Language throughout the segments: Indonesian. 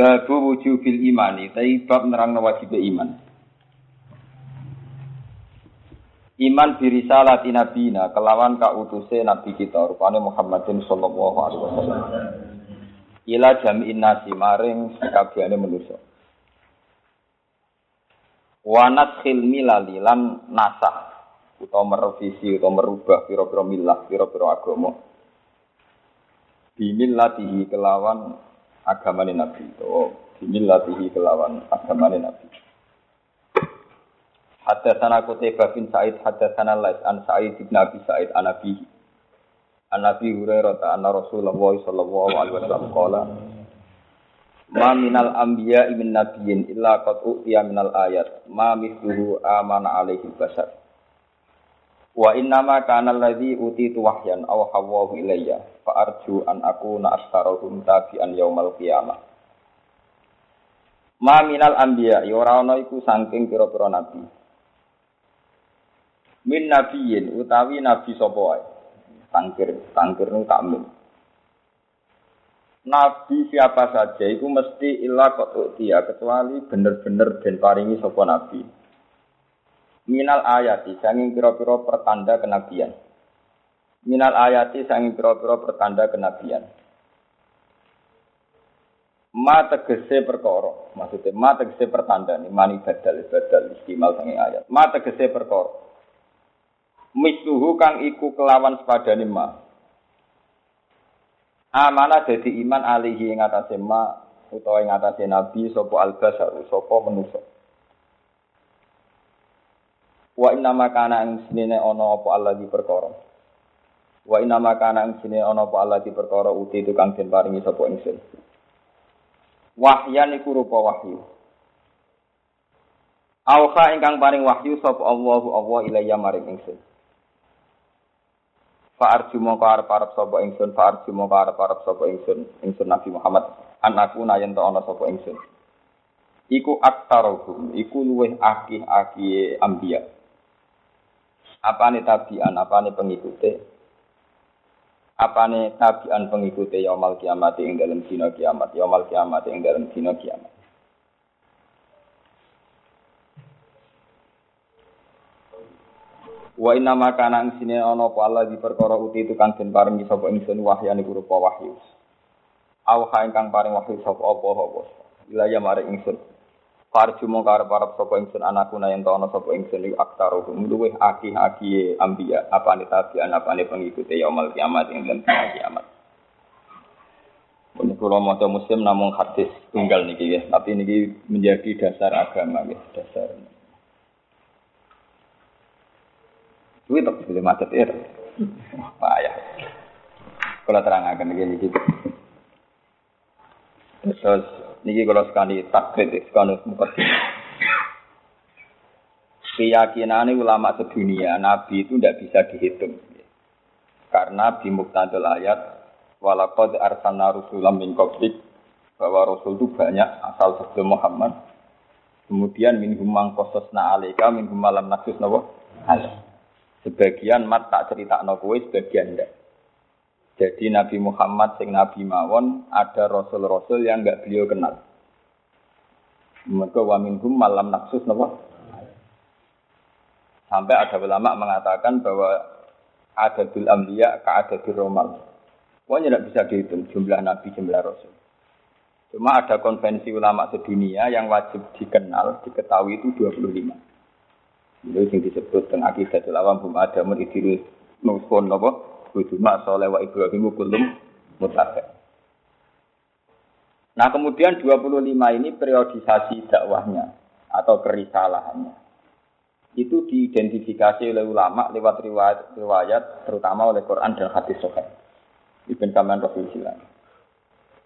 Babu wujubil imani, tapi bab nerang wajib iman. Iman birisalati nabina, kelawan kautuse nabi kita, rupane Muhammadin sallallahu alaihi wasallam. Ila jami'in nasi maring sekabiane manusia. Wanat khilmi lalilan nasah, utawa merevisi, utawa merubah piro-piro milah, piro-piro agama. Bimillatihi kelawan agamane Nabi. To bimillatihi kelawan agamane Nabi. Haddatsana Qutaibah bin Sa'id haddatsana Lais an Sa'id bin Abi Sa'id an Nabi An Nabi Hurairah ta anna Rasulullah sallallahu alaihi wasallam qala Ma minal anbiya min nabiyyin illa qad utiya minal ayat ma mithluhu amana alaihi basar Wa innama kana alladhi utitu wahyan aw hawahu ilayya fa arju an akuna astarahum tabi'an yaumal qiyamah. Ma minal anbiya ya ora ana iku saking pira-pira nabi. Min nabiyin utawi nabi sapa wae. Tangkir, tangkir nu takmin. Nabi siapa saja itu mesti ilah kok dia kecuali bener-bener dan paringi sapa nabi minal ayati sanging pira-pira pertanda kenabian. Minal ayati sanging pira-pira pertanda kenabian. Ma tegese perkara, maksudnya ma tegese pertanda nih, mani badal badal istimal sanging ayat. Ma tegese perkara. Misluhu kang iku kelawan sepadane ma. Amana dadi iman alihi ing ma utawa ing nabi sapa albasar sapa manusa. Wa inna makana ing sinene ana apa Allah di perkara. Wa inna makana ing sinene ana apa Allah di perkara uti itu kang den paringi sapa ingsun. Wahyan iku rupa wahyu. Auha ingkang paring wahyu sapa Allahu Allah ilayya maring ingsun. Fa arju mongko arep-arep sapa ingsun, fa arju mongko arep-arep sapa ingsun, ingsun Nabi Muhammad anakku nayen to ana sapa ingsun. Iku aktarohum, iku luweh akih-akih ambiya apa nih tabian, apa nih pengikutnya, apa nih tabian pengikutnya yaumal kiamat yang dalam dino kiamat, yaumal kiamat yang dalam dino kiamat. Wa inna makana ing sine ana apa Allah di perkara uti itu kang den paringi sapa ingsun wahyane rupa wahyu. Awha ingkang paring wahyu sapa apa-apa. Ila ya mare ingsun. Farju mong karep arep sapa ingsun anakku na yen ana sapa ingsun iku aktaruhum luweh akih-akih ambiya apane tabian apane pengikute yaumul kiamat ing dalem kiamat. Ini kalau mau muslim namun hadis tunggal niki ya, tapi niki menjadi dasar agama ya, dasar. Duit tak boleh macet ya. Payah. Kalau terang akan niki Terus niki kalau sekali takbir sekali mukaddim. Keyakinan ulama sedunia Nabi itu tidak bisa dihitung. Karena di muktadul ayat walaqad arsalna rusulam min qablik bahwa rasul itu banyak asal sebelum Muhammad. Kemudian minhum mang qasasna alaika minhum malam naksus nawa Sebagian mat tak cerita no sebagian enggak. Jadi Nabi Muhammad sing Nabi mawon ada rasul-rasul yang enggak beliau kenal. Mereka wa minhum malam naksus napa? Sampai ada ulama mengatakan bahwa ada bil amliya ka ada bil romal. Pokoknya tidak bisa dihitung jumlah nabi, jumlah rasul. Cuma ada konvensi ulama sedunia yang wajib dikenal, diketahui itu 25. Itu yang disebut dengan akidah awam bum adamun idris nuskun apa? Bujuma soleh wa Ibrahimu kulum mutafe. Nah kemudian 25 ini periodisasi dakwahnya atau kerisalahannya. Itu diidentifikasi oleh ulama lewat riwayat, riwayat terutama oleh Quran dan hadis Sahih. Ibn Kaman Rasul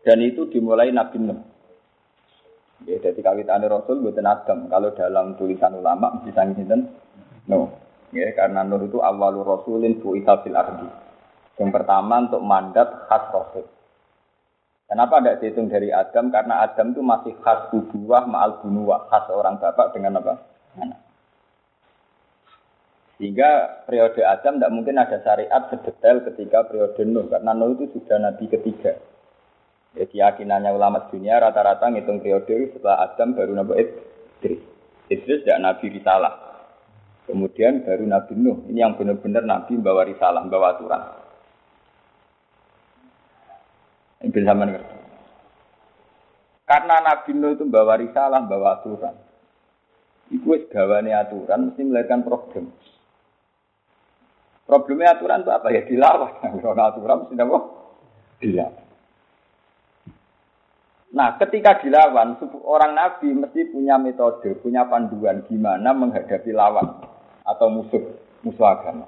Dan itu dimulai Nabi Nuh. Ya, jadi kawitannya Rasul buatan Adam. Kalau dalam tulisan ulama mesti sangi sinten Nuh. Ya, karena Nuh itu awalu Rasulin bu'itha fil ardi. Yang pertama untuk mandat khas Rasul. Kenapa tidak dihitung dari Adam? Karena Adam itu masih khas ubuah ma'al bunuwah. Khas orang bapak dengan apa? Anak. Sehingga periode Adam tidak mungkin ada syariat sedetail ketika periode Nuh. Karena Nuh itu sudah nabi ketiga. Ya, keyakinannya ulama dunia rata-rata ngitung periode setelah Adam baru Nabi Idris. Idris tidak Nabi Risalah. Kemudian baru Nabi Nuh. Ini yang benar-benar Nabi membawa risalah, membawa aturan. Ini bisa mengerti. Karena Nabi Nuh itu membawa risalah, membawa aturan. Iku wis gawane aturan mesti melahirkan problem. Problemnya aturan itu apa ya dilawan. Kalau aturan mesti apa? Dilawan. Nah, ketika dilawan, orang Nabi mesti punya metode, punya panduan gimana menghadapi lawan atau musuh musuh agama.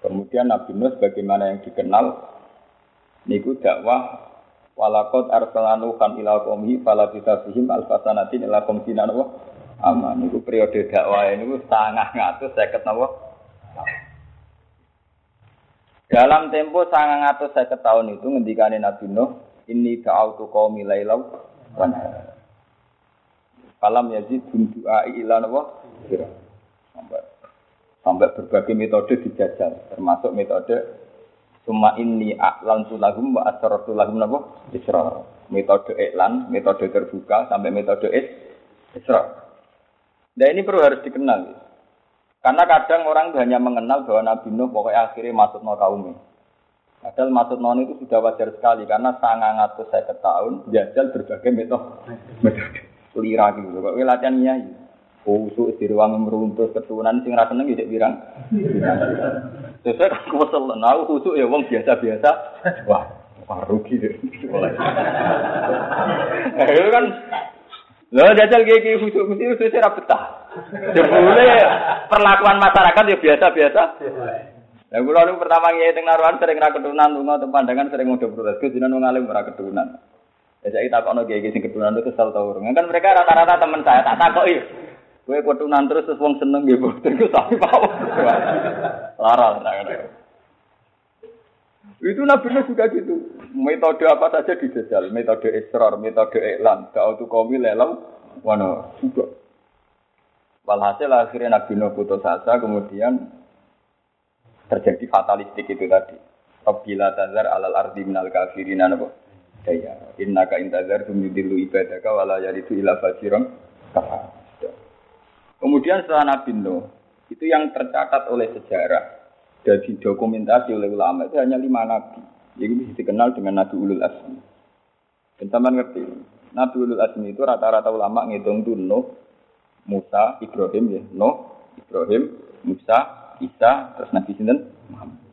Kemudian Nabi Nuh bagaimana yang dikenal niku dakwah walakot arsalanu kan ila qaumi fala bisabihim alfasanatin ila qomsina wa aman. Niku periode dakwah ini sangat ngatus seket napa? Dalam tempo sangat ngatus seket tahun itu ngendikane Nabi Nuh Inni ta'autu qaumi lailaw wa Falam yazid du'a ila nawa sampai sampai berbagai metode dijajal termasuk metode Suma ini aklan tulahum wa asrartu lahum napa isra. Metode iklan, metode terbuka sampai metode is isra. Nah ini perlu harus dikenal. Karena kadang orang hanya mengenal bahwa Nabi Nuh pokoknya akhirnya masuk no kaumnya. Padahal maksud non itu sudah wajar sekali karena sangat ngatus saya tahun jajal berbagai metode. Metode lira gitu. Kok latihan nyai. Kusuk di ruang meruntuh keturunan sing rasa seneng tidak birang. Sesuai aku kesel, nah kusuk ya wong biasa-biasa. Wah, wah rugi deh. Nah, itu kan Loh, jajal gitu, khusus khusus saya betah. Jebule perlakuan masyarakat ya biasa-biasa. Lah kula niku pertama ngiyi teng naruhan sering ra keturunan lunga teng pandangan sering ngodo protes Gus jenengan wong alim ora keturunan. Ya saiki takono kiai sing keturunan itu kesel ta urung. Kan mereka rata-rata teman saya tak takoki. Kowe keturunan terus terus wong seneng nggih boten tapi pawon. Lara Itu Nabi Nuh juga gitu. Metode apa saja dijajal. Metode israr, metode iklan. Da'utu qawmi lelam. Wana, juga. Walhasil akhirnya Nabi Nuh putus asa, kemudian terjadi fatalistik itu tadi. Rabbila tazar alal ardi minal kafirin apa? Daya. Innaka intazar tumidilu ibadaka wala yaridu ila fajiran Kemudian setelah Nabi Nuh, itu yang tercatat oleh sejarah dan didokumentasi oleh ulama itu hanya lima nabi. Jadi dikenal dengan Nabi Ulul Asmi. Teman ngerti, Nabi Ulul Asmi itu rata-rata ulama ngitung tuh Nuh, Musa, Ibrahim ya, Nuh, Ibrahim, Musa, Isa, terus Nabi Sinten Muhammad.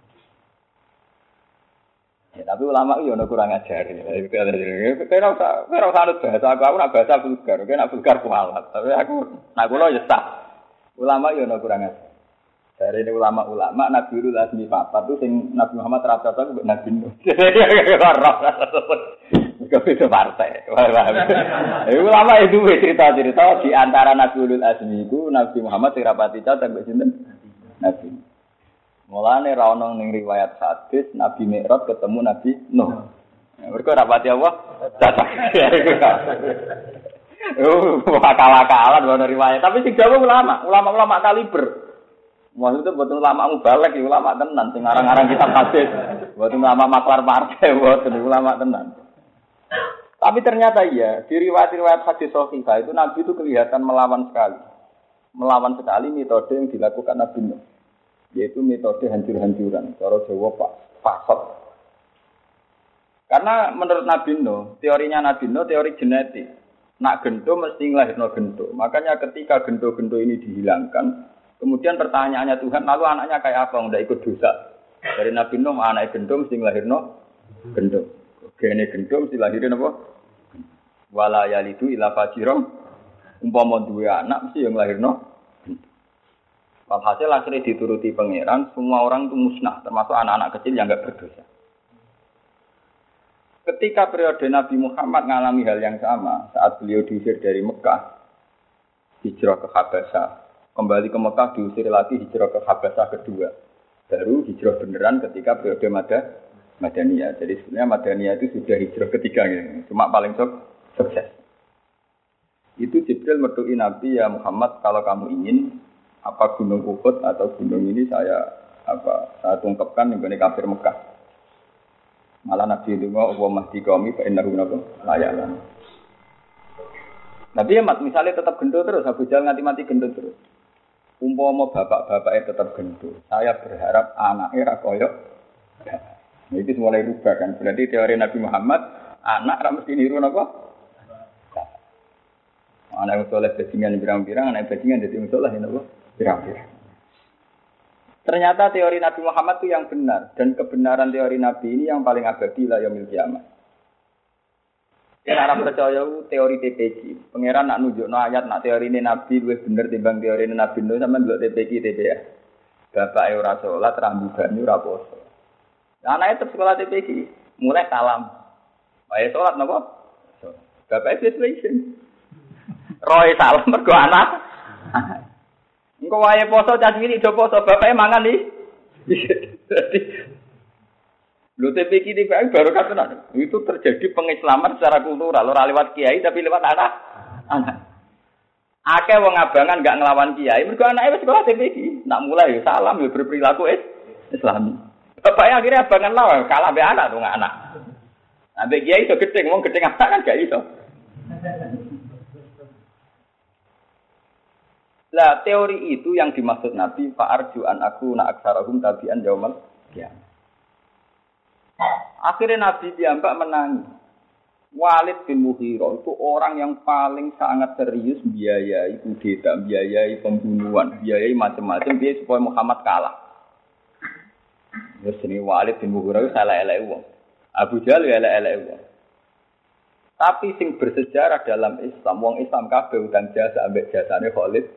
Ya, tapi ulama itu ada kurang ajar. Kira usah, kira usah anut bahasa aku, aku nak bahasa vulgar, kira nak vulgar kualat. Tapi aku, nak kulo ya sah. Ulama itu ada kurang ajar. Dari ini ulama-ulama, Nabi Ulu Lasmi Papa itu sing Nabi Muhammad rata-rata itu Nabi Nuh. Gak beda partai. ulama itu cerita-cerita di antara Nabi Ulu Lasmi itu Nabi Muhammad sing rapati catat mbek sinten? Mulane ra ono ning riwayat hadis Nabi Mi'raj ketemu Nabi Nuh. Ya, mereka rapati Allah datang. Oh, akal-akalan ono riwayat. Tapi sing jawab ulama, ulama-ulama kaliber. Maksudnya buat ulama mubalek, ulama tenan. Sing arang-arang kitab hadis, buat ulama maklar partai, buat ulama tenan. Tapi ternyata iya, di riwayat-riwayat hadis sahihah itu Nabi itu kelihatan melawan sekali. Melawan sekali metode yang dilakukan Nabi Nuh yaitu metode hancur-hancuran. Cara Jawa Pak pasot. Karena menurut Nabi Nuh, teorinya Nabi Nuh teori genetik. Nak gento mesti ngelahirno gento. Makanya ketika gento-gento ini dihilangkan, kemudian pertanyaannya Tuhan, lalu anaknya kayak apa? Udah ikut dosa. Dari Nabi Nuh, anak gento mesti ngelahirno gento. Gene gento mesti lahirin apa? Wala yalidu ila fajirong. Umpama dua anak mesti yang lahirno Walhasil akhirnya dituruti pangeran, semua orang itu musnah, termasuk anak-anak kecil yang nggak berdosa. Ketika periode Nabi Muhammad mengalami hal yang sama saat beliau diusir dari Mekah, hijrah ke Habasyah, kembali ke Mekah diusir lagi hijrah ke Habasyah kedua. Baru hijrah beneran ketika periode Mada, Madaniyah. Jadi sebenarnya Madaniyah itu sudah hijrah ketiga gitu. Cuma paling sok, sukses. Itu Jibril mertuin Nabi ya Muhammad kalau kamu ingin apa gunung Uhud atau gunung ini saya apa saya tungkapkan dengan kafir Mekah. Malah Nabi itu mau wa mahdi kami fa nabo layalan. Nabi ya misalnya tetap gendut terus, Abu Jahal nganti mati gendut terus. Umpama bapak-bapaknya tetap gendut, saya berharap anaknya ra koyo Nah, itu mulai rubah kan. Berarti teori Nabi Muhammad, anak ra mesti niru napa? Anak soleh bajingan birang-birang, anak bajingan jadi soleh napa? Birang-birang. Ternyata teori Nabi Muhammad itu yang benar dan kebenaran teori Nabi ini yang paling abadi lah yang kiamat. Cara percaya teori TPG. Pangeran nak nunjuk no ayat nak teori ini Nabi lebih benar timbang teori ini Nabi Nuh sama dulu TPG TPA. Bapak ora sholat, rambutan ora poso. Anak itu sekolah TPG, mulai salam. Ayo sholat nopo? Bapak itu Roy salam mergo anak. Engko wae poso cah cilik do poso, bapake mangan. Jadi Lho TPK di baru kata itu terjadi pengislaman secara kultural, ora lewat kiai tapi lewat anak. Anak. Akeh wong abangan gak ngelawan kiai, mergo anake wis sekolah TPK. Nak mulai ya salam ya berperilaku is Islami. Bapaknya akhirnya abangan lawan, kalah be anak tuh anak. Nah, kiai itu gede, ngomong gede anak kan gak iso. Lah teori itu yang dimaksud Nabi fa'arju an aku na aksarahum tabi'an yaumal ya. Akhirnya Nabi diambak menangis. Walid bin Muhiro itu orang yang paling sangat serius biayai kudeta, biayai pembunuhan, biayai macam-macam dia supaya Muhammad kalah. Terus ini Walid bin itu salah elek uang. Abu Jahal ya elek elek uang. Tapi sing bersejarah dalam Islam, wong Islam kabeh utang jasa ambek jasane Khalid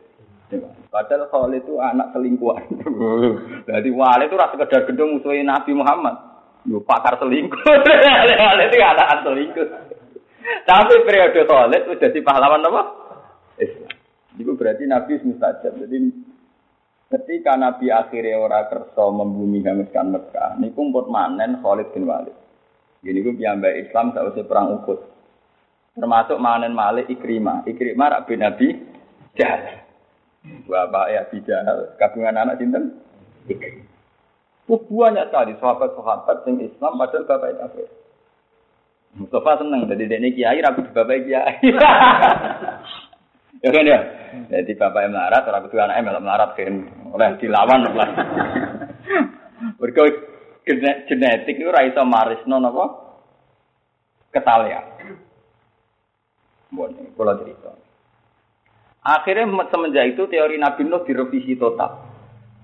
Padahal Khalid itu anak selingkuhan. Jadi Walid itu rasa sekedar gendong musuhin Nabi Muhammad. Yo pakar selingkuh. Khalid itu anak selingkuh. Tapi periode Khalid itu jadi pahlawan apa? Islam. Itu berarti Nabi mustajab. Jadi ketika Nabi akhirnya ora kerso membumi hanguskan Mekah, niku pun manen Khalid bin Walid. Ini gue piambak Islam tak usah perang ukut. Termasuk manen Malik Ikrimah. Ikrimah rak bin Nabi Jahal. Bapak ya bijal, kabungan anak sinten? Oh, banyak sekali sahabat-sahabat yang Islam padahal bapak itu kafir. Mustafa seneng jadi ini kiai ragu bapak kiai. ya kan ya. Jadi bapak yang melarat, ragu tuh anaknya malah melarat kan oleh dilawan lah. Berkau genetik itu raisa marisno apa? Ketalia. Boleh, kalau cerita. Akhirnya semenjak itu teori Nabi Nuh direvisi total.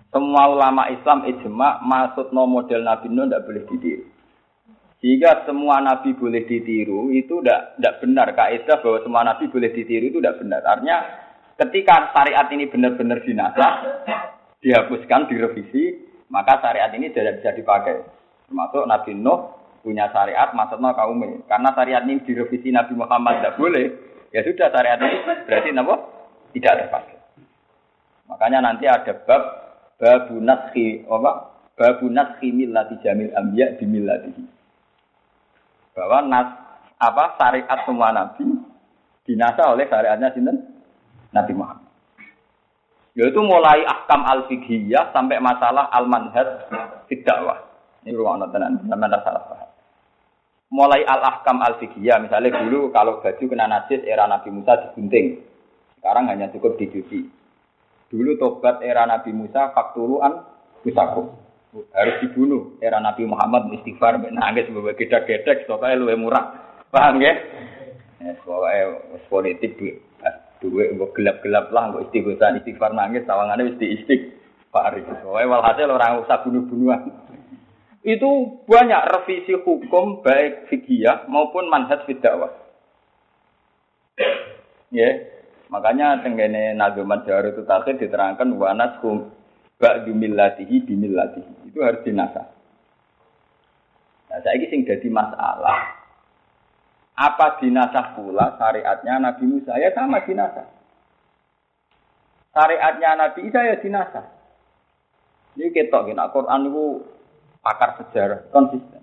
Semua ulama Islam ijma maksud no model Nabi Nuh tidak boleh ditiru. Jika semua nabi boleh ditiru itu tidak benar kaidah bahwa semua nabi boleh ditiru itu tidak benar. Artinya ketika syariat ini benar-benar dinasah, dihapuskan, direvisi, maka syariat ini tidak bisa dipakai. Termasuk Nabi Nuh punya syariat maksudnya ini. Karena syariat ini direvisi Nabi Muhammad tidak boleh, ya sudah syariat ini berarti apa? Tidak terpakai. Makanya nanti ada bab babu naskhi apa? Babu naskhi millati jamil anbiya di millatihi. Bahwa nas apa syariat semua nabi dinasa oleh syariatnya sinten? Nabi Muhammad. Yaitu mulai ahkam al-fiqhiyah sampai masalah al-manhaj dakwah. Ini ruang tenan, sampai salah paham. Mulai al-ahkam al-fiqhiyah, misalnya dulu kalau baju kena najis era Nabi Musa digunting. Sekarang hanya cukup dicuci. Dulu tobat era Nabi Musa fakturuan musakum. Harus dibunuh. Era Nabi Muhammad istighfar nangis sebagai gedek-gedek supaya lebih murah. Paham ya? Ya, pokoknya politik duit. Duit gelap-gelap lah, nggak istighfar, istighfar nangis, tawangannya mesti istighfar. Pokoknya walhasil orang usah bunuh-bunuhan. Itu banyak revisi hukum baik fikih maupun manhaj fidakwah. Ya, Makanya tenggene nazuman jawar itu takhir diterangkan wanas kum ba'du millatihi bimillatihi. Itu harus dinasa. Nah, saya sing jadi masalah. Apa dinasah pula syariatnya Nabi Musa? Ya sama dinasah. Syariatnya Nabi Isa ya dinasah. Ini ketok kena Quran itu pakar sejarah konsisten.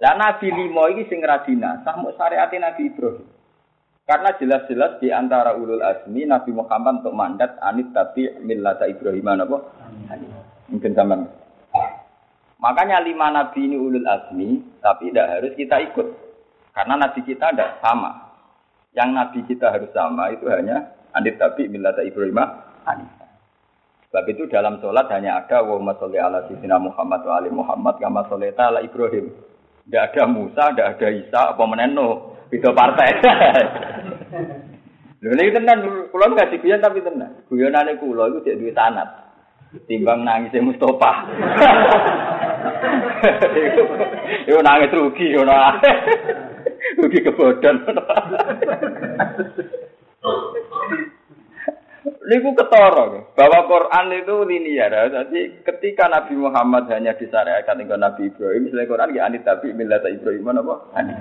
Lah Nabi limo ini sing dinasah mau syariatnya Nabi Ibrahim. Karena jelas-jelas di antara ulul azmi Nabi Muhammad untuk mandat anit tapi millata Ibrahim apa? Mungkin zaman. Makanya lima nabi ini ulul azmi, tapi tidak harus kita ikut. Karena nabi kita tidak sama. Yang nabi kita harus sama itu hanya anit tapi millata Ibrahim anit. Sebab itu dalam sholat hanya ada wa sholli ala sayyidina Muhammad wa ali Muhammad kama sholita ala Ibrahim. Tidak ada Musa, tidak ada Isa, apa meneno. Beda partai. Lho ini tenan kula enggak diguyon tapi tenan. Guyonane kula iku cek duwe sanad. Timbang nangis Mustofa. Iku nangis rugi ngono. Rugi kebodon. Niku ketara bahwa Quran itu linear. Jadi ketika Nabi Muhammad hanya disyariatkan dengan Nabi Ibrahim, misalnya Quran ya anit tapi milata Ibrahim apa? Anit.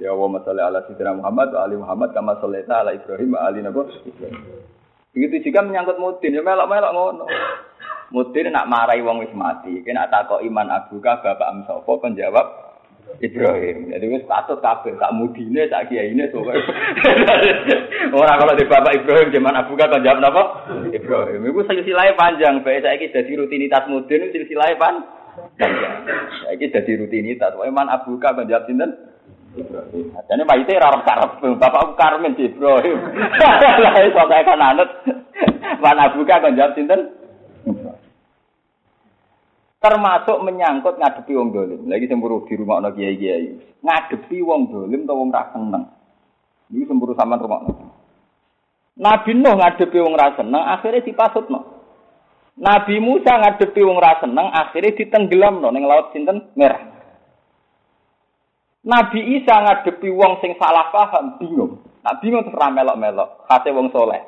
Ya wa masalli ala sayyidina Muhammad wa ali Muhammad kama sallaita ala Ibrahim wa ali Nabi Begitu juga menyangkut mudin, ya melok-melok ngono. Mudin nak marahi wong wis mati, kena takok iman abuka bapak am sapa kon jawab Ibrahim. Jadi wis patut kabeh tak mudine tak kiyaine sok. Ora kalau di bapak Ibrahim zaman abuka kon jawab napa? Ibrahim. Iku silsilahe panjang, bae saiki dadi rutinitas mudin silsilahe panjang. Saiki dadi rutinitas. Iman abuka kon jawab sinten? Jadi mayite ora karep bapakku Karmen di Ibrahim. Iso kae kan anut. Mana buka kan jawab sinten? Termasuk menyangkut ngadepi wong dolim. Lagi semburu di rumah ono kiai-kiai. Ngadepi wong dolim atau wong ra seneng. Ini semburu sama rumah ono. Nabi Nuh ngadepi wong ra seneng, akhirnya dipasutno. Nabi Musa ngadepi wong ra seneng, akhirnya ditenggelamno ning laut sinten merah. Nabi Isa ngadepi wong sing salah paham, bingung. Nak bingung terus ramelok-melok, kate wong soleh.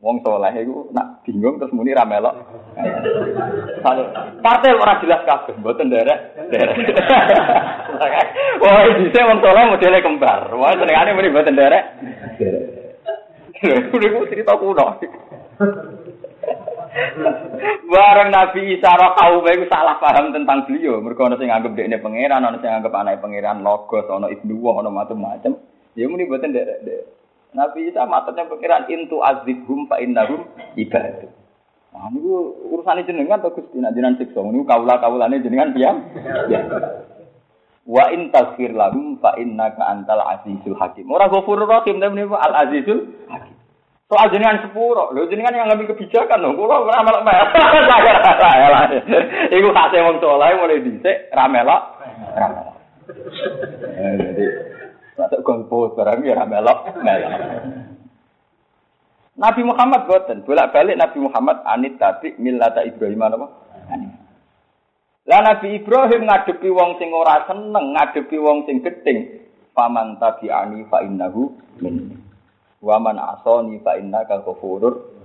Wong soleh itu nak bingung terus muni ramelok. Kate ora jelas kabeh, mboten derek, derek. Wah, dise wong soleh modele kembar. Wah, senengane muni mboten derek. Derek. Lha cerita kuno. Bareng Nabi Isa roh kaum itu salah paham tentang beliau. Mereka ada yang anggap dia pangeran, ada yang anggap anak pangeran, logos, ada ibnu, ada macam-macam. Ya muni derek dek. Nabi Isa matanya pangeran intu azibhum fa innahum ibadah. Nah, ini urusan jenengan atau gusti nak jenengan siksa. Ini kaulah kaulane jenengan piam. Ya. Wa in taghfir lahum fa innaka antal azizul hakim. Ora ghafurur rahim tapi al azizul hakim. Soal jenengan sepuro, lho jenengan yang ngambil kebijakan lho, kula ora melok melok. Iku hase wong saleh mulai dhisik ra melok. Ra melok. Eh, jadi Masuk golput barang ya ra melok. Nabi Muhammad boten, bolak-balik Nabi Muhammad anit tapi millata Ibrahim apa? Lah Nabi Ibrahim ngadepi wong sing ora seneng, ngadepi wong sing gedeng, faman tabi'ani fa innahu minni. Waman asoni fa inna ka ghafurur.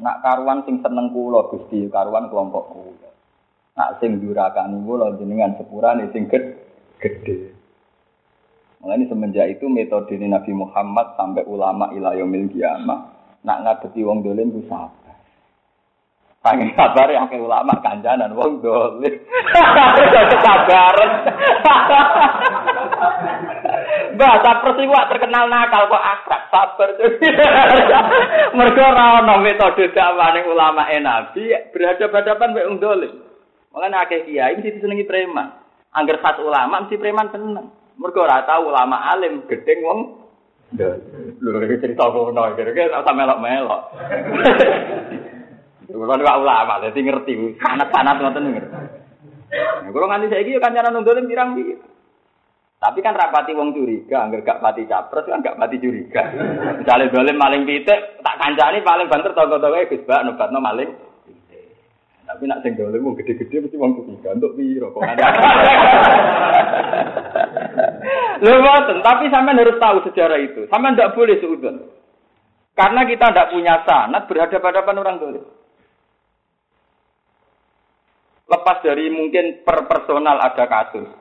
Nak karuan sing seneng kula Gusti, karuan kelompok kula. Nak sing durakani kula jenengan sepurane sing gede. Mulai semenjak itu metode Nabi Muhammad sampai ulama ilayomil kiamah nak ngadepi wong dolim ku sabar. Pengen sabar ya ke ulama kanjanan wong dolim. Sabaran. Mbah, sabar sing terkenal nakal kok akrab, sabar. Mergo ora ana metode dakwane ulama Nabi berhadapan-hadapan mek wong dolim. Makane akeh kiai mesti disenengi preman. Angger khas ulama mesti preman seneng. Mergo ora tau ulama alim gedeng wong Lho, iki cerita kono, kira-kira tak melok-melok. Kulo nek ulama, dadi ngerti, sanad-sanad ngoten ngerti. Kulo nganti saiki yo kancanan wong dolim pirang-pirang. Tapi kan rapati wong curiga, angger gak pati capres kan gak pati curiga. Misalnya dolim maling pitik, tak kancani paling banter tonggo-tonggo Gus Bak nobatno maling. Tapi nak sing dolim wong gede-gede mesti wong curiga untuk piro kok ada. Lho tapi sampean harus tahu sejarah itu. Sampean ndak boleh seudon. Karena kita ndak punya sanad berhadapan-hadapan orang dolim. Lepas dari mungkin per personal ada kasus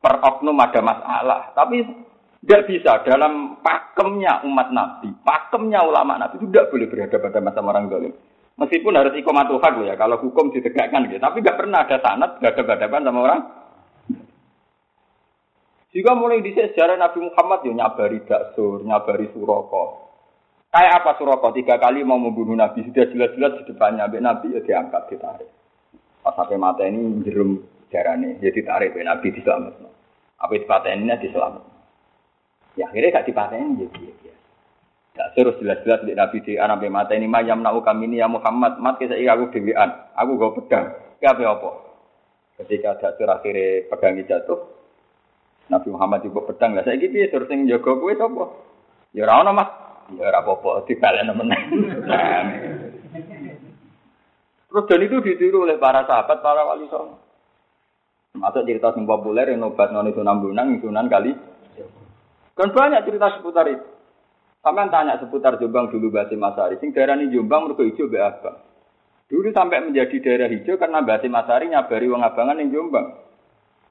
per oknum ada masalah. Tapi Tidak bisa dalam pakemnya umat Nabi, pakemnya ulama Nabi itu tidak boleh berhadapan sama orang zalim. Meskipun harus ikomatul hak ya, kalau hukum ditegakkan gitu. Tapi nggak pernah ada sanat berhadapan sama orang. Jika mulai di sejarah Nabi Muhammad ya nyabari daksur, nyabari suroko. Kayak apa suroko? Tiga kali mau membunuh Nabi sudah jelas-jelas di depannya Nabi ya diangkat ditarik. Pas sampai mata ini jerum darahnya, ya ditarik Nabi diselamatkan. Apa ini diselamatkan. Ya akhirnya gak dipateni ya dia dia. Gak terus jelas-jelas di Nabi di anak mata ini mayam nau kami ini ya Muhammad mat kita aku dewian, aku gak pedang. Ya apa apa? Ketika jatuh akhirnya pegangi jatuh, Nabi Muhammad juga pedang lah. Saya gitu ya terus yang jaga gue apa? Ya ora mas. Ya ora apa-apa dibalen meneh. Terus dan itu ditiru oleh para sahabat, para wali songo. Termasuk cerita yang populer yang obat non itu nambunang, sunan kali dan banyak cerita seputar itu. Sampai tanya seputar Jombang dulu Basi Masari. Sing daerah ini Jombang mereka hijau be abang. Dulu sampai menjadi daerah hijau karena Basi Masari nyabari wong abangan yang Jombang.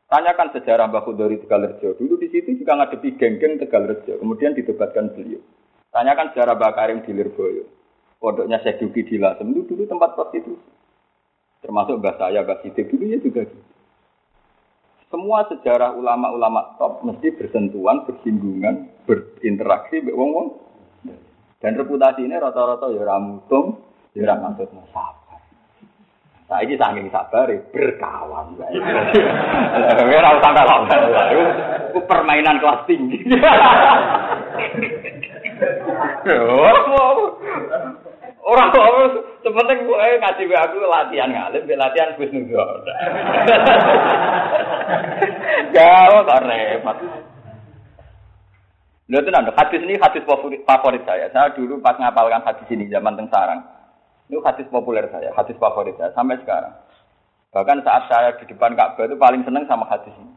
Tanyakan sejarah Mbak Khudori Tegalerjo. Dulu di situ juga ngadepi geng-geng Tegalerjo. Kemudian ditobatkan beliau. Tanyakan sejarah Mbak Karim di Lirboyo. Pondoknya Syekh Duki di Lasem. Itu dulu tempat prostitusi. Termasuk Mbak saya, Mbak Sidik dulu ya juga gitu. Semua sejarah ulama-ulama top mesti bersentuhan, bersinggungan, berinteraksi dengan wong-wong. Dan reputasi ini rata-rata ya ramutung, ya ramutung sabar. Saya ini saking sabar berkawan. Ora usah lawan. Itu permainan kelas tinggi. Orang kok sepenting gue ngaji gue aku latihan ngalim, latihan Gus Nudo. Gak kok repot. Lalu itu nanti hadis ini hadis favorit saya. Saya dulu pas ngapalkan hadis ini zaman teng sarang. Itu hadis populer saya, hadis favorit saya sampai sekarang. Bahkan saat saya di depan Ka'bah itu paling seneng sama hadis ini.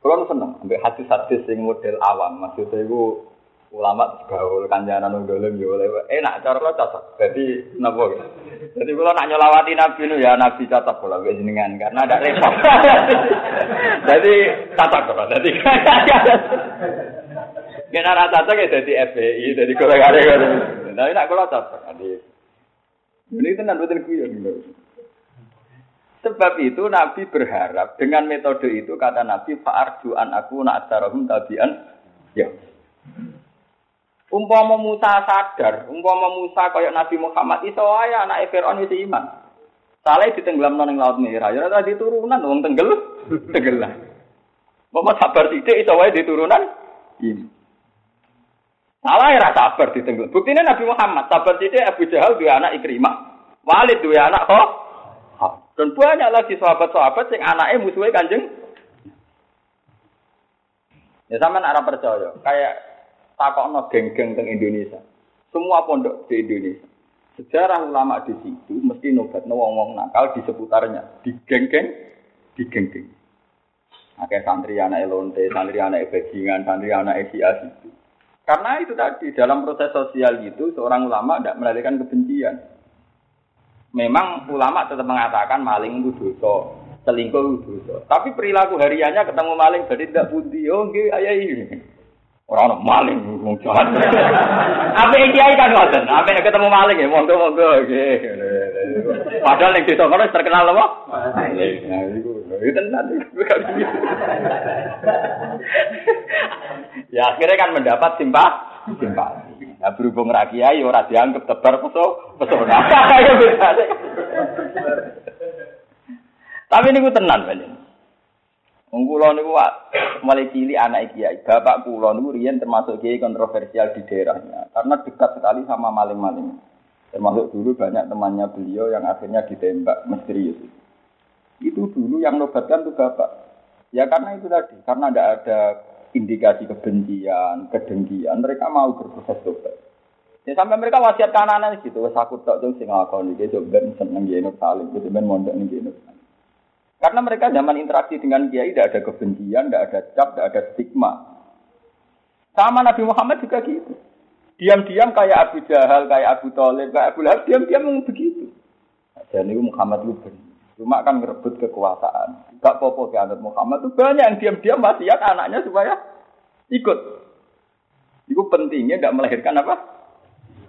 Kalau seneng, ambil hadis-hadis yang model awam, maksudnya itu ulama gaul kanjaran wong dolim yo enak cara lo cocok. Jadi napa gitu. Jadi kalau nak nyolawati Nabi nu ya Nabi cocok kalau gue jenengan karena ada repot. Jadi cocok kok. Jadi Kena rata cocok ya jadi FPI, jadi golongan ada Tapi nak kalau cocok. Jadi ini tenan betul guyon. Sebab itu Nabi berharap dengan metode itu kata Nabi fa'arju an aku nak tabian ya. Umpama Musa sadar, umpama Musa kaya Nabi Muhammad iso wae anak Firaun wis iman. Saleh ditenggelam nang laut merah, ya ora diturunan wong tenggel, tenggelam. Bapak sabar sithik iso wae diturunan ini. Salah ya sabar ditenggelam. Buktinya Nabi Muhammad sabar sithik Abu Jahal dua anak Ikrimah. Walid dua anak kok. Dan banyak lagi sahabat-sahabat yang anaknya musuhnya kanjeng. Ya sama arah percaya. Kayak takokno geng-geng teng Indonesia. Semua pondok di Indonesia. Sejarah ulama di situ mesti nobat wong-wong nakal di seputarnya, di geng-geng, di geng-geng. Akeh santri anak elonte, santri anak bajingan, santri anak itu. Karena itu tadi dalam proses sosial itu seorang ulama tidak melahirkan kebencian. Memang ulama tetap mengatakan maling itu dosa, selingkuh itu dosa. Tapi perilaku hariannya ketemu maling jadi tidak budi. Oh, ayah ini. Orang orang maling wong jahat. Apa kiai kan ngoten, apa ketemu maling ya monggo monggo Padahal ning desa kono terkenal apa? Maling. Nah iku itu nanti Ya akhirnya kan mendapat simpah simpati. Nah berhubung rakyat ya ora dianggap tebar peso pesona. Tapi ini gue tenan banyak. Wong kula niku mulai cilik anak kiai. Bapak kula niku riyen termasuk kiai kontroversial di daerahnya karena dekat sekali sama maling-maling. Termasuk dulu banyak temannya beliau yang akhirnya ditembak misterius. Itu dulu yang nobatkan tuh bapak. Ya karena itu tadi, karena tidak ada indikasi kebencian, kedengkian, mereka mau berproses tobat. Ya sampai mereka wasiat kanan gitu, wes aku jeng sing ngakoni, dia coba seneng saling, gitu ben mondok nih genus. Karena mereka zaman interaksi dengan kiai tidak ada kebencian, tidak ada cap, tidak ada stigma. Sama Nabi Muhammad juga gitu. Diam-diam kayak Abu Jahal, kayak Abu Talib, kayak Abu Lahab, diam-diam begitu. Dan itu Muhammad itu Cuma kan merebut kekuasaan. Gak popo ke anak Muhammad itu banyak yang diam-diam wasiat anaknya supaya ikut. Itu pentingnya tidak melahirkan apa?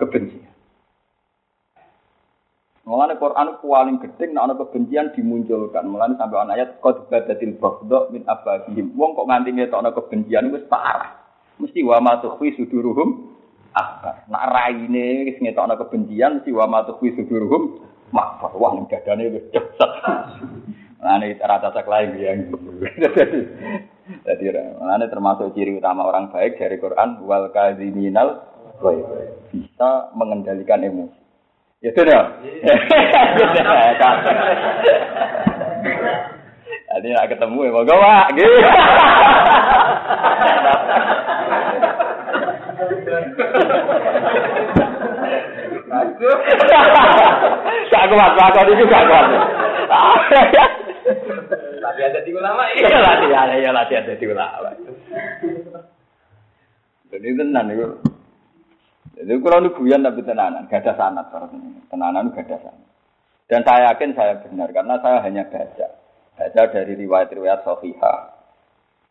Kebencian. Mulane Quran paling gede nek ana kebencian dimunculkan. Mulane sampai ana ayat qad badatil baghdha min abadihim. Wong kok nganti ngetokno kebencian wis parah. Mesti wa ma tukhfi suduruhum akbar. Nak raine wis ngetokno kebencian mesti wa ma tukhfi suduruhum makbar. Wah dadane wis ceset. Mulane rata sak lain ya. Jadi mulane termasuk ciri utama orang baik dari Quran wal kadhiminal bisa mengendalikan emosi. Ya sudah. Jadi nak ketemu ya mau gawa, gitu. Gak kuat, gak itu gak kuat. Latihan jadi ulama, iya latihan, iya latihan jadi ulama. Jadi tenan itu. Jadi kalau nu guyon tapi tenanan, gak ada sanat tenanan gak ada sanat. Dan saya yakin saya benar karena saya hanya baca, baca dari riwayat-riwayat Sofiha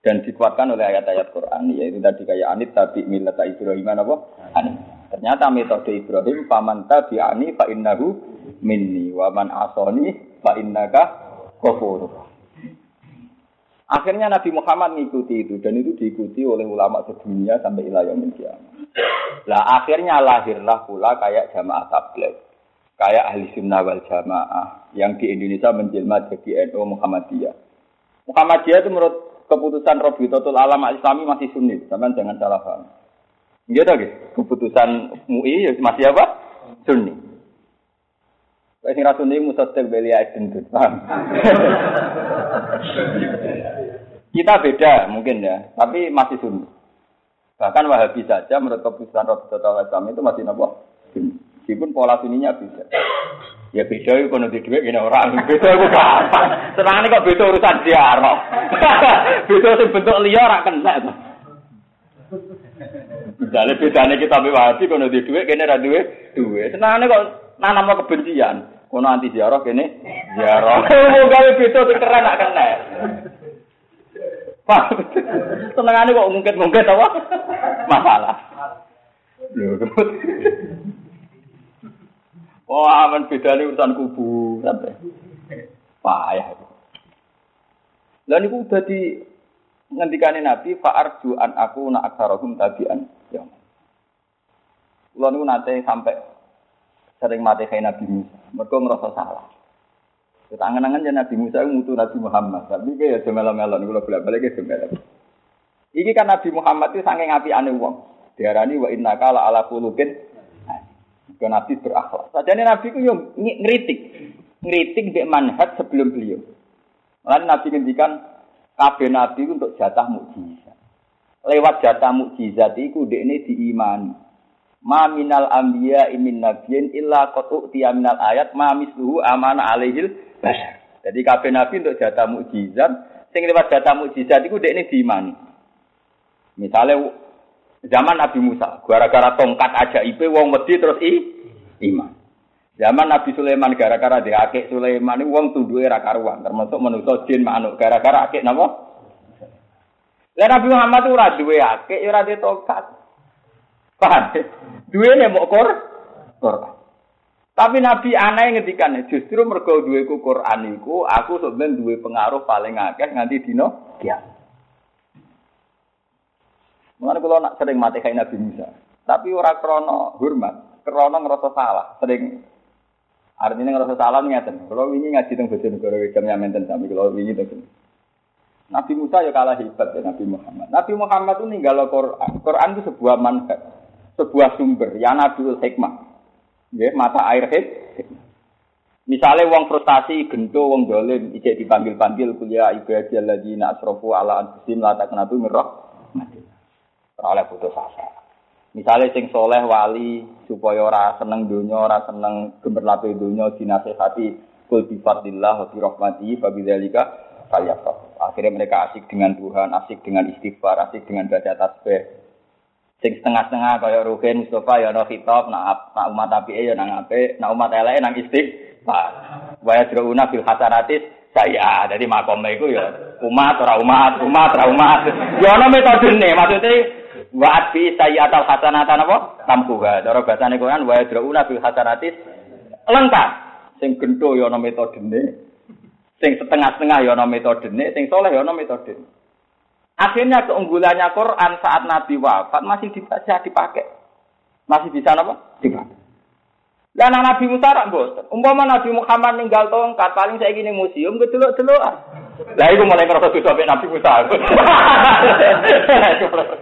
dan dikuatkan oleh ayat-ayat Quran yaitu tadi kayak anit tapi milat Ibrahim apa? Anit. Ternyata metode Ibrahim paman tabi ani fa innahu minni wa man asoni fa innaka kafur. Akhirnya Nabi Muhammad mengikuti itu dan itu diikuti oleh ulama sedunia sampai ilayah kiamat. Lah akhirnya lahirlah pula kayak jamaah tablet, kayak ahli sunnah wal jamaah yang di Indonesia menjelma jadi NU Muhammadiyah. Muhammadiyah itu menurut keputusan Robi Totul Alam Islami masih sunni, teman jangan salah paham. Gitu gitu, keputusan MUI ya masih apa? Sunni. Wes sing sunni musaddiq belia itu, paham? Kita beda mungkin ya, tapi masih sunni. Bahkan Wahabi saja menurut keputusan Rasulullah SAW itu masih nopo. Meskipun pola suninya beda. Ya beda itu kalau di duit gini orang. Beda itu gampang. Senang kok beda urusan ziarah. beda sih bentuk liar rak kena tuh. Misalnya bedanya kita ambil Wahabi kalau di duit gini ada duit. Duit. Senang kok nanam kebencian. Kono anti ziarah gini ziarah. Mau gawe beda sih keren rak kena. Senengane kok mungkin-mungkin apa? Masalah. Lho. Oh, aman bedane urusan kubu sampai. Payah. Lah niku udah di ngendikane Nabi fa arju aku na aksarahum tabian. Ya. Kula niku nate sampai sering mati kayak Nabi Musa. Mergo ngerasa salah. Tangan-tangan ya Nabi Musa ngutu Nabi Muhammad. Tapi kayak ya melo-melo nih kalau bolak-balik ya. Iki kan Nabi Muhammad itu saking api aneh wong. Diarani wa inna kala ala kulubin. Ke Nabi berakhlak. Sajane Nabi ku yo ngritik. Ngritik mbek manhaj sebelum beliau. Lalu Nabi ngendikan kabeh Nabi untuk jatah mukjizat. Lewat jatah mukjizat iku dekne diimani. Ma minal anbiya imin nabiyin illa qad utiya minal ayat ma misluhu amana alaihil basar. Jadi kabeh nabi untuk jatah mukjizat, sing lewat jatah mukjizat iku ini diimani. Misalnya zaman Nabi Musa, gara-gara tongkat aja ipe wong wedi terus i iman. Zaman Nabi Sulaiman gara-gara diakek Sulaiman ini wong tunduke ra karuan, termasuk manusa jin manuk gara-gara akek napa? Lah Nabi Muhammad ora duwe akek, ora duwe tongkat. Paham? Duwe nek mok Quran. Tapi Nabi aneh ngetikan justru duwe ku Quran iku aku sebenarnya duwe pengaruh paling akeh nganti dino ya. Mulane kula nak sering mati kayak Nabi Musa. Tapi ora krono hormat, krono ngerasa salah. Sering artinya ngerasa salah ngeten. Kalau wingi ngaji teng Bojonegoro jam menten sami kalau wingi teng Nabi Musa ya kalah hebat ya Nabi Muhammad. Nabi Muhammad itu ninggal Quran. Quran itu sebuah manfaat, sebuah sumber. Ya Nabi hikmah. Ya, mata air hit. Misalnya wong frustasi, gento, wong dolim, ijek dipanggil-panggil kuliah ibadah lagi asrofu ala anfusim la taknatu mirrah. Oleh putus asa. Misalnya sing soleh wali supaya ora seneng dunya, ora seneng gemerlape dunya dinasehati kul bi fadlillah wa bi rahmatihi fa bidzalika Akhirnya mereka asik dengan Tuhan, asik dengan istighfar, asik dengan baca tasbih, sing setengah-setengah kaya Ruhin Mustafa ya ana khitab nak nak umat apike ya nang apik nak umat eleke nang istighfar. Wa yadruna bil hasanatis saya jadi makome iku ya umat ora umat umat ora umat. Ya ana maksudnya Wa bi sayyatal hasanatan apa? Tamkuha. Cara bahasane Quran wa yadrauna bil hasanatis lengkap. Sing gento ya ana metodene. Sing setengah-setengah ya ana metodene, sing soleh ya ana. Akhirnya keunggulannya Quran saat Nabi wafat masih bisa dipakai. Masih bisa apa? Dipakai. Dan Nabi Musa rak boten. Umpama Nabi Muhammad ninggal tongkat paling saya gini museum kedelok-delok. Lah iku mulai ngerasa dosa Nabi Musa.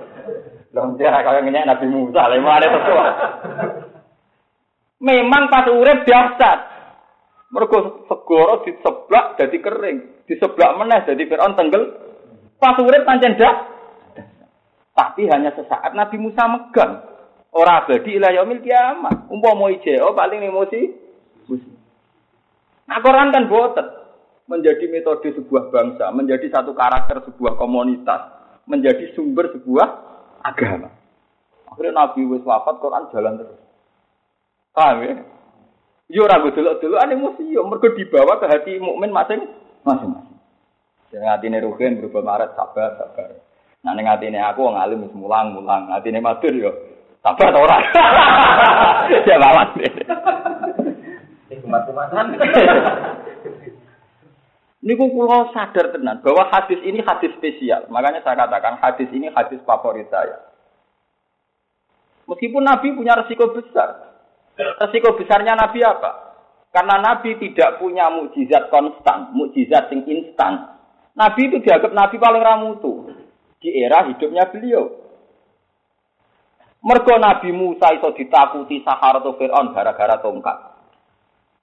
Dia kaya ngenyek Nabi Musa, lha ada sesuatu. Memang pas urip biasa. Mergo segoro diseblak jadi kering, diseblak meneh jadi Firaun tenggel. Pas urip pancen dah. Tapi hanya sesaat Nabi Musa megang. Ora abadi ila yaumil kiamat. Umpama IJO paling emosi. Nah, Quran kan boten menjadi metode sebuah bangsa, menjadi satu karakter sebuah komunitas, menjadi sumber sebuah agama. Akhirnya Nabi wis wafat, Quran jalan terus. Paham ya? Yo ragu dulu dulu ane museum mergo dibawa ke hati mukmin masing masing. Yang hati ini rugen berubah maret sabar sabar. Nah ning hati ini aku ngalim wis mulang mulang. Hati ini matur yo Sabar atau orang? ya lawan. Ini kulo sadar tenan bahwa hadis ini hadis spesial. Makanya saya katakan hadis ini hadis favorit saya. Meskipun Nabi punya resiko besar. Resiko besarnya Nabi apa? Karena Nabi tidak punya mukjizat konstan, mukjizat yang instan. Nabi itu dianggap Nabi paling ramutu di era hidupnya beliau. Mergo Nabi Musa iso ditakuti Sahara atau Fir'aun gara-gara tongkat.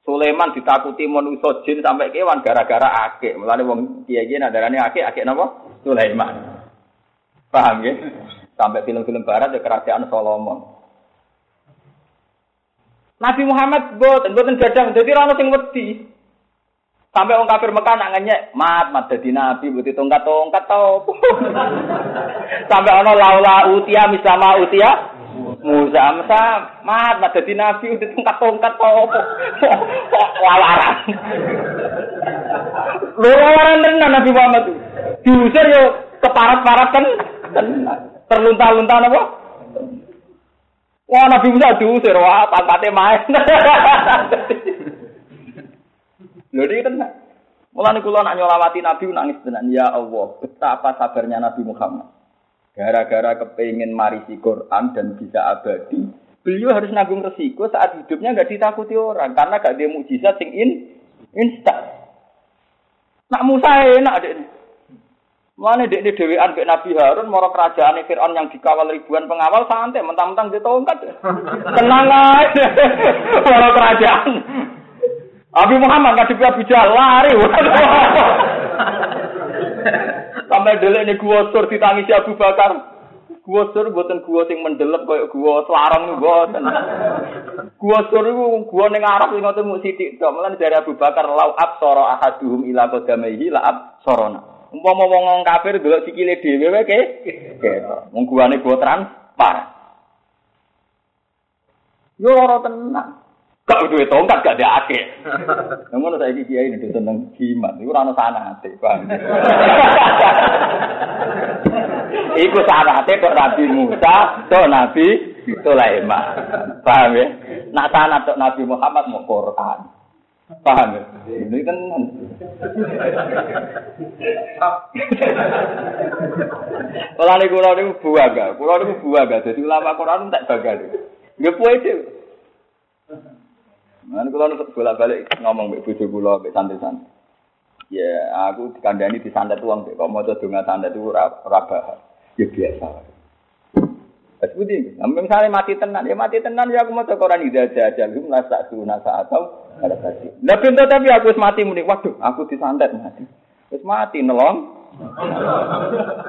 Sulaiman ditakuti manusia jin sampai kewan gara-gara akeh. Mulane wong kiai-kiai nadarane akeh, akeh napa? Sulaiman. Paham ya? Sampai film-film barat ya kerajaan Solomon. Nabi Muhammad boten boten gadang dadi ora ono sing wedi. Sampai orang kafir Mekah nak ngenyek, mat mat dadi nabi butuh tongkat-tongkat tau. Sampai ono laula utia mislama utia Musa Musa mat mat dadi nabi butuh tongkat-tongkat tau. Walaran. Loro tenan Nabi Muhammad. Diusir yo keparat-parat kan terlunta-lunta apa? Wah Nabi Musa diusir, wah pangkatnya main. Lho iki tenan. Mulane kula nak nyolawati Nabi nangis tenan. Ya Allah, betapa sabarnya Nabi Muhammad. Gara-gara kepingin marisi Quran dan bisa abadi, beliau harus nanggung resiko saat hidupnya nggak ditakuti orang karena gak dia mujizat sing in instan. Nak Musa enak dek. Mana dek ini dewean ke Nabi Harun, moro kerajaan Fir'aun yang dikawal ribuan pengawal santai, mentang-mentang dia tongkat. Tenang aja, moro kerajaan. Abi Muhammad ngadepi Abu Jahal lari. Sampai dulu ini gua sur ditangisi Abu Bakar. Gua sur buatan gua sing mendelep kayak gua selarang nih buatan. Gua sur itu gua neng Arab ini ngotot mau sidik. Kemudian dari Abu Bakar lau soro ahaduhum ila kodamaihi la sorona. Umpama ngomong kafir dulu sikile dhewe wae ke. Wong guane gua transparan. Yo ora tenang. Gak duwe tongkat gak ada akeh. Namun saya ini kiai ini tentang jimat, itu rano sana hati, bang. Iku sana hati kok Nabi Musa, kok Nabi Sulaiman, paham ya? Nak sana kok Nabi Muhammad mau Quran, paham ya? Ini kan Kalau ini kulo ini buaga, kulo ini buaga, jadi ulama Quran tak baga. Gak puas Nah, kalau bolak balik ngomong mbak bujuk kula mbak santai-santai. Ya, aku dikandani di santet uang. Kok mau dengan santet itu raba, ya biasa. Terus budi, misalnya mati tenan, ya mati tenan ya aku mau cek orang ida aja aja, lu nasa suruh nasa atau ada tadi. Nah pintu tapi aku mati muni, waduh, aku disantet mati. Terus mati nolong.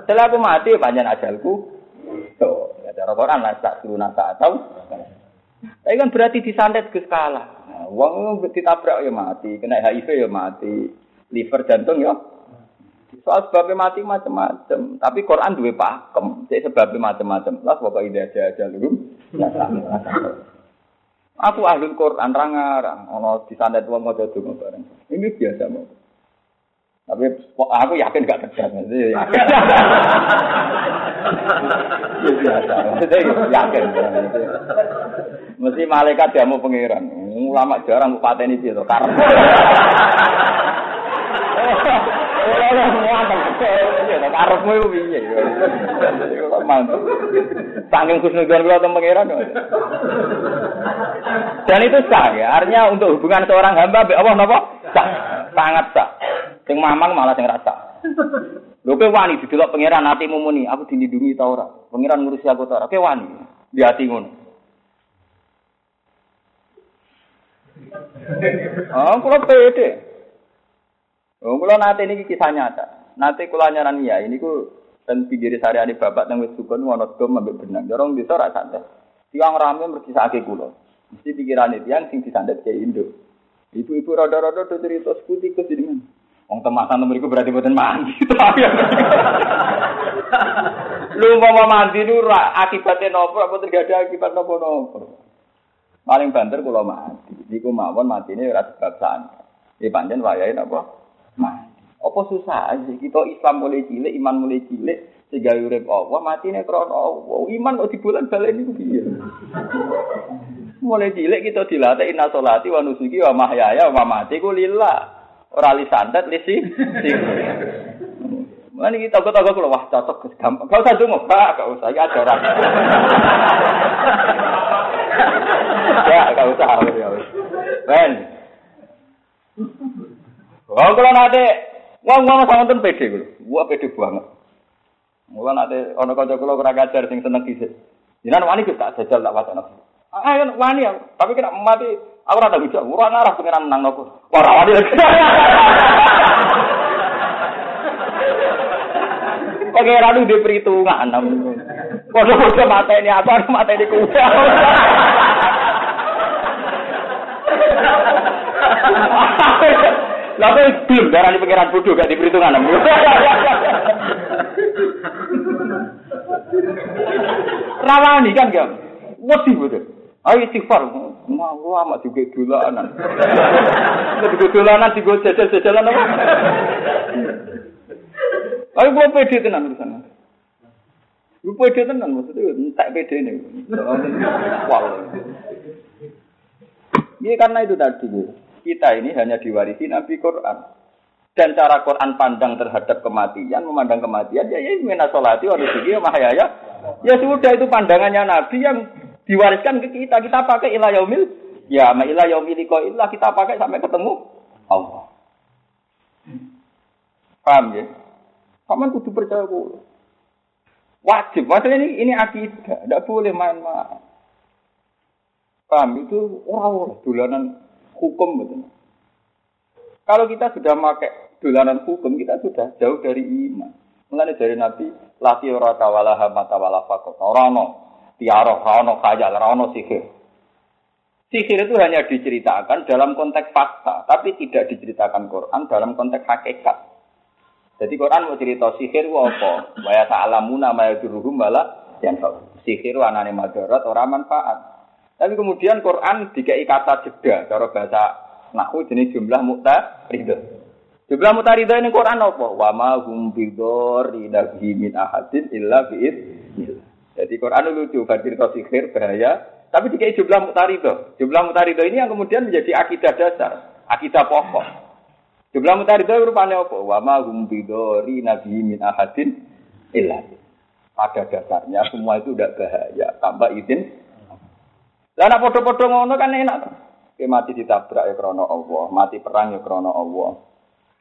Setelah aku mati panjang ajalku. Tuh, ya cara Quran nasa suruh nasa atau. Tapi kan berarti disantet ke skala. Wong ditabrak ya mati, kena HIV ya mati, liver jantung ya. Soal sebabnya mati macam-macam, tapi Quran dua pakem, jadi sebabnya macam-macam. Lah bapak ide aja aja dulu. Aku ahli Quran rangarang, ono di sandet wong mau donga bareng. Ini biasa mau. Tapi aku yakin gak tegas. Yakin. biasa. yakin. Mesti malaikat dia mau pangeran. Ulama jarang pateni itu karena. Karepmu iku piye? Mantap. Saking khusnudzon kula teng pangeran. Dan itu sah ya. Artinya untuk hubungan seorang hamba mbek Allah napa? Sah. Sangat sah. Sing mamang malah sing rasa. Lho kowe wani didelok pangeran atimu muni, aku dilindungi ta ora? Pangeran ngurusi aku ta ora? Kowe wani di ati ngono. Oh, kula pede. Oh, kula nate niki kisah nyata. Nate kula nyaran ya, ini ku dan pinggir sari bapak nang wis sukun ana dom ambek benang. Dorong desa ra santai. Tiang rame merkisake kula. Mesti pikirane tiang sing disandet ke Indo. Ibu-ibu rada-rada cerita sekuti ke sini. Wong temasan mriku berarti boten mandi. Lu mau mandi nu akibatnya nopo apa terjadi akibat nopo nopo. Paling banter kula mati. Niku mawon matine ora sebab santai. Iki pancen wayahe napa? Mati. Apa susah aja kita Islam mulai cilik, iman mulai cilik, sehingga urip Allah, mati nih krono Allah. Iman kok di bulan balen itu piye? Mulai cilik kita dilatih inna solati wa nusuki wa mahyaya wa mati ku lillah. Ora li santet li si. Mana kita toko-toko kalau wah cocok gampang. Kau usah dungu, pak, kau usah ya ada orang. ya, kau usah ya. Ben. Oh, kalau nanti, wah, wah, sama tuh pede, wah pede banget. Mula nanti, ono kau kalau kurang ajar, sing seneng kisah. Jangan wani kita jajal tak wacana. Ayo wani ya, tapi kena mati Aku rada bijak, ora ngarah pengiran menang nopo. Ora wani. Pengiran itu perhitungan. Kode-kode mata ini apa, mata ini kuda. Lalu belum darah di pengiran bodoh gak diperhitungan. Rawani kan gak? Wedi bodoh. Ayo istighfar. Mau amat juga dolanan. Juga dolanan juga jajal-jajalan apa? Ayo gua pede tenan urusan. Lu pede tenan maksudnya entek pede ini. Wah. Ini karena itu tadi kita ini hanya diwarisi Nabi Quran dan cara Quran pandang terhadap kematian, memandang kematian, ya ya mina solati rezeki ya mahaya ya sudah itu pandangannya Nabi yang diwariskan ke kita. Kita pakai ilah yaumil, ya ma ilah yaumil ilah kita pakai sampai ketemu Allah. Paham ya? Kamu kudu percaya ku. Wajib, maksudnya ini ini akidah, tidak boleh main-main. Paham itu orang-orang dolanan hukum betul. Kalau kita sudah pakai dolanan hukum, kita sudah jauh dari iman. Mengenai dari Nabi, lati ora tawala mata wala fakot. Orang tiara, rano kaya, rano sihir. Sihir itu hanya diceritakan dalam konteks fakta, tapi tidak diceritakan Quran dalam konteks hakikat. Jadi Quran mau cerita sihir itu apa? Wa ma yaduruhum wala yang sihir anane madarat orang manfaat. Tapi kemudian Quran dikai kata jeda cara bahasa nahu jenis jumlah mutaridah. Jumlah mutaridah ini Quran apa? Wa ma hum bidori min ahadin illa bi'id. Jadi Quran lucu, cerita sihir bahaya, tapi dikai jumlah mutarido. Jumlah mutarido ini yang kemudian menjadi akidah dasar, akidah pokok. Jumlah mutarido rupanya apa? Wa ma hum bidori nabi min ahadin illa. Pada dasarnya semua itu tidak bahaya, tanpa izin. Dan apa podo-podo ngono kan enak. Oke, mati ditabrak ya krono Allah, mati perang ya krono Allah,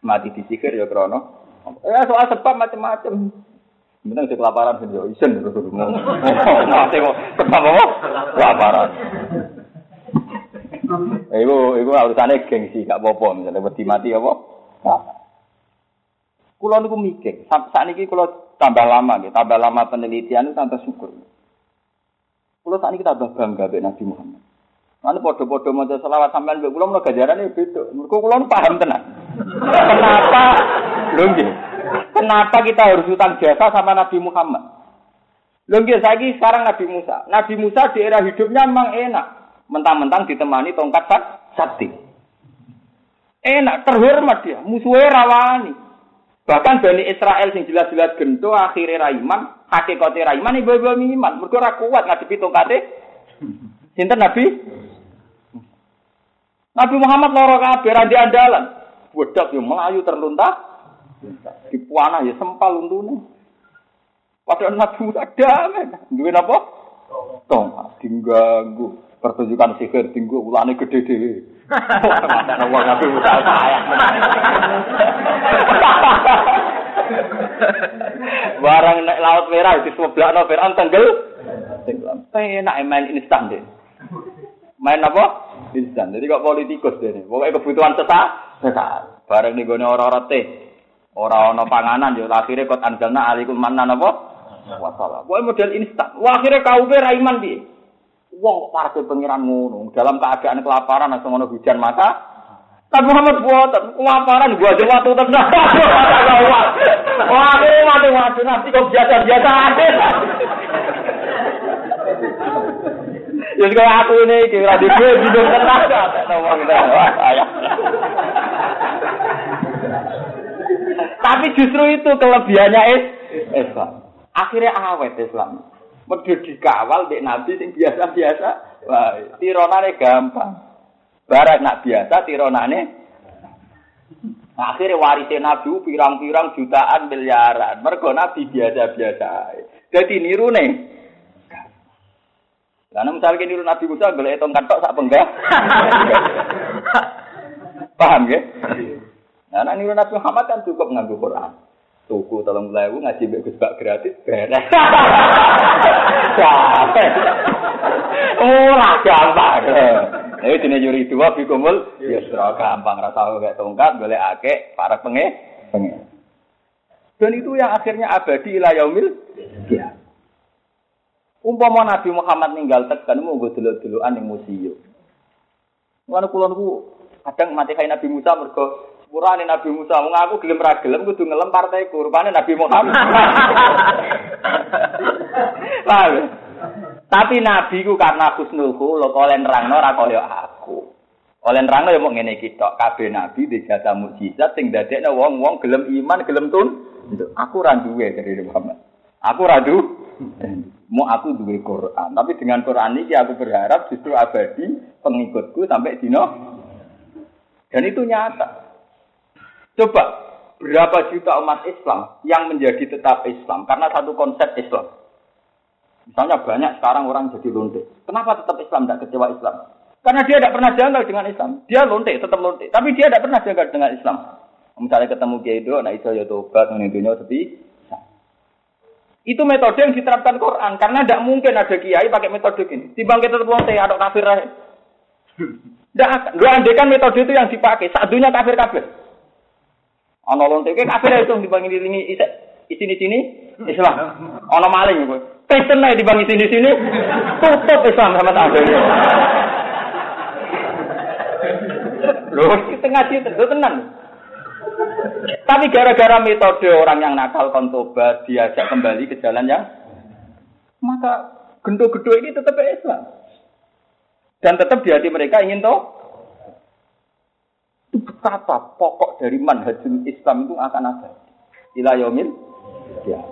mati disihir ya krono. Ya soal sebab macam-macam. Mending sing kelaparan sing yo isen. Mati kok kenapa kok kelaparan. Iku iku urusane gengsi gak apa-apa misalnya wedi mati apa? Kulo niku mikir, saat niki kulo tambah lama nggih, tambah lama penelitian itu tambah syukur. Kulo saat niki tambah bangga mbek Nabi Muhammad. Mana podo-podo maca selawat sampean mbek kulo menawa gajarane beda. Mergo paham tenan. Kenapa? Lho. Kenapa kita harus utang jasa sama Nabi Muhammad? Lho saya sekarang Nabi Musa. Nabi Musa di era hidupnya memang enak. Mentang-mentang ditemani tongkat sakti. Enak, terhormat dia. Musuhnya rawani. Bahkan Bani Israel sing jelas-jelas gento akhirnya raiman, hakikate raiman ibu-ibu iman. Mergo ora kuat ngadepi tongkate. Sinten Nabi? Nabi Muhammad loro kabeh ra andalan. Wedak yo melayu terlunta. Di puana ya sempal untune. Padahal Nabi Musa damai. Duwe napa? Tong, diganggu. Pertunjukan sihir tinggu ulane gede dhewe. Mata wong Nabi Musa. Barang nek laut merah di sebelah Firaun tenggel. Tenggelam. Enak main instan deh. Main apa? Instan. Jadi kok politikus deh. Pokoknya kebutuhan sesaat. Sesaat. Barang nih gue orang-orang teh. Orang ono panganan yo akhirnya kot anjalna alikum mana apa? Wasalah. Pokoknya model instan. Wah akhirnya kau beraiman di. Wong kok parke pengiran ngono. Dalam keadaan kelaparan langsung ngono hujan mata. Tapi Muhammad buat kelaparan gua aja waktu tenang. Wah, akhirnya mati waktu nanti kok biasa-biasa aja. Ya kaya aku ini kira di gue hidup tenang ngomong wah saya. Tapi justru itu kelebihannya Islam. Akhirnya awet Islam. Mergo dikawal dek nabi sing biasa-biasa. Wah, tironane gampang. Barat nak biasa tironane Nah, akhirnya warisnya Nabi pirang-pirang jutaan miliaran. Mergo Nabi biasa-biasa. Jadi niru nih. Karena misalnya niru Nabi Musa, boleh tongkat tok sak penggah. Paham ya? Nah, niru Nabi Muhammad kan cukup nganggu Quran. tuku tolong lewu ngaji mbek Gus Bak gratis beres. Capek. Ora gampang. Ini jenis yuri dua bikumul, ya gampang rasa kayak tongkat, boleh ake, para penge, penge. Dan itu yang akhirnya abadi ila yaumil. Ya. Umpama Nabi Muhammad ninggal tekan mau gue dulu-duluan yang museum. Mana kulon kadang mati kayak Nabi Musa mergo Sepurane Nabi Musa, wong aku gelem ra gelem kudu ngelem partai rupane Nabi Muhammad. Paham? Tapi Nabi ku karena husnulku lo oleh nerangno ora kaya aku. Oleh nerangno ya mau ngene iki tok, kabeh nabi di jasa mukjizat sing wong-wong gelem iman, gelem tun. Aku ra duwe dari Muhammad. Aku ra Mau aku duwe Quran, tapi dengan Quran ini aku berharap justru abadi pengikutku sampai dino. Dan itu nyata. Coba berapa juta umat Islam yang menjadi tetap Islam karena satu konsep Islam. Misalnya banyak sekarang orang jadi lonte. Kenapa tetap Islam tidak kecewa Islam? Karena dia tidak pernah janggal dengan Islam. Dia lonte, tetap lonte. Tapi dia tidak pernah janggal dengan Islam. Misalnya ketemu Kiai itu, nah itu ya tobat, menunjuknya seperti itu metode yang diterapkan Quran karena tidak mungkin ada kiai pakai metode ini. Timbang kita tetap lonte, ada kafir Tidak. Lu andekan metode itu yang dipakai, sadunya kafir kafir. Ana lonte ke kafir itu dibangi dilingi isi sini sini Islam. Ana maling kowe. Kristen ae dibangi sini sini tutup Islam sama tak. Loh, kita ngaji itu tenang. Tapi gara-gara metode orang yang nakal kontobat diajak kembali ke jalan yang maka gendo-gendo ini tetap Islam. Dan tetap di hati mereka ingin tahu itu betapa pokok dari manhajul Islam itu akan ada. Ila yaumil ya.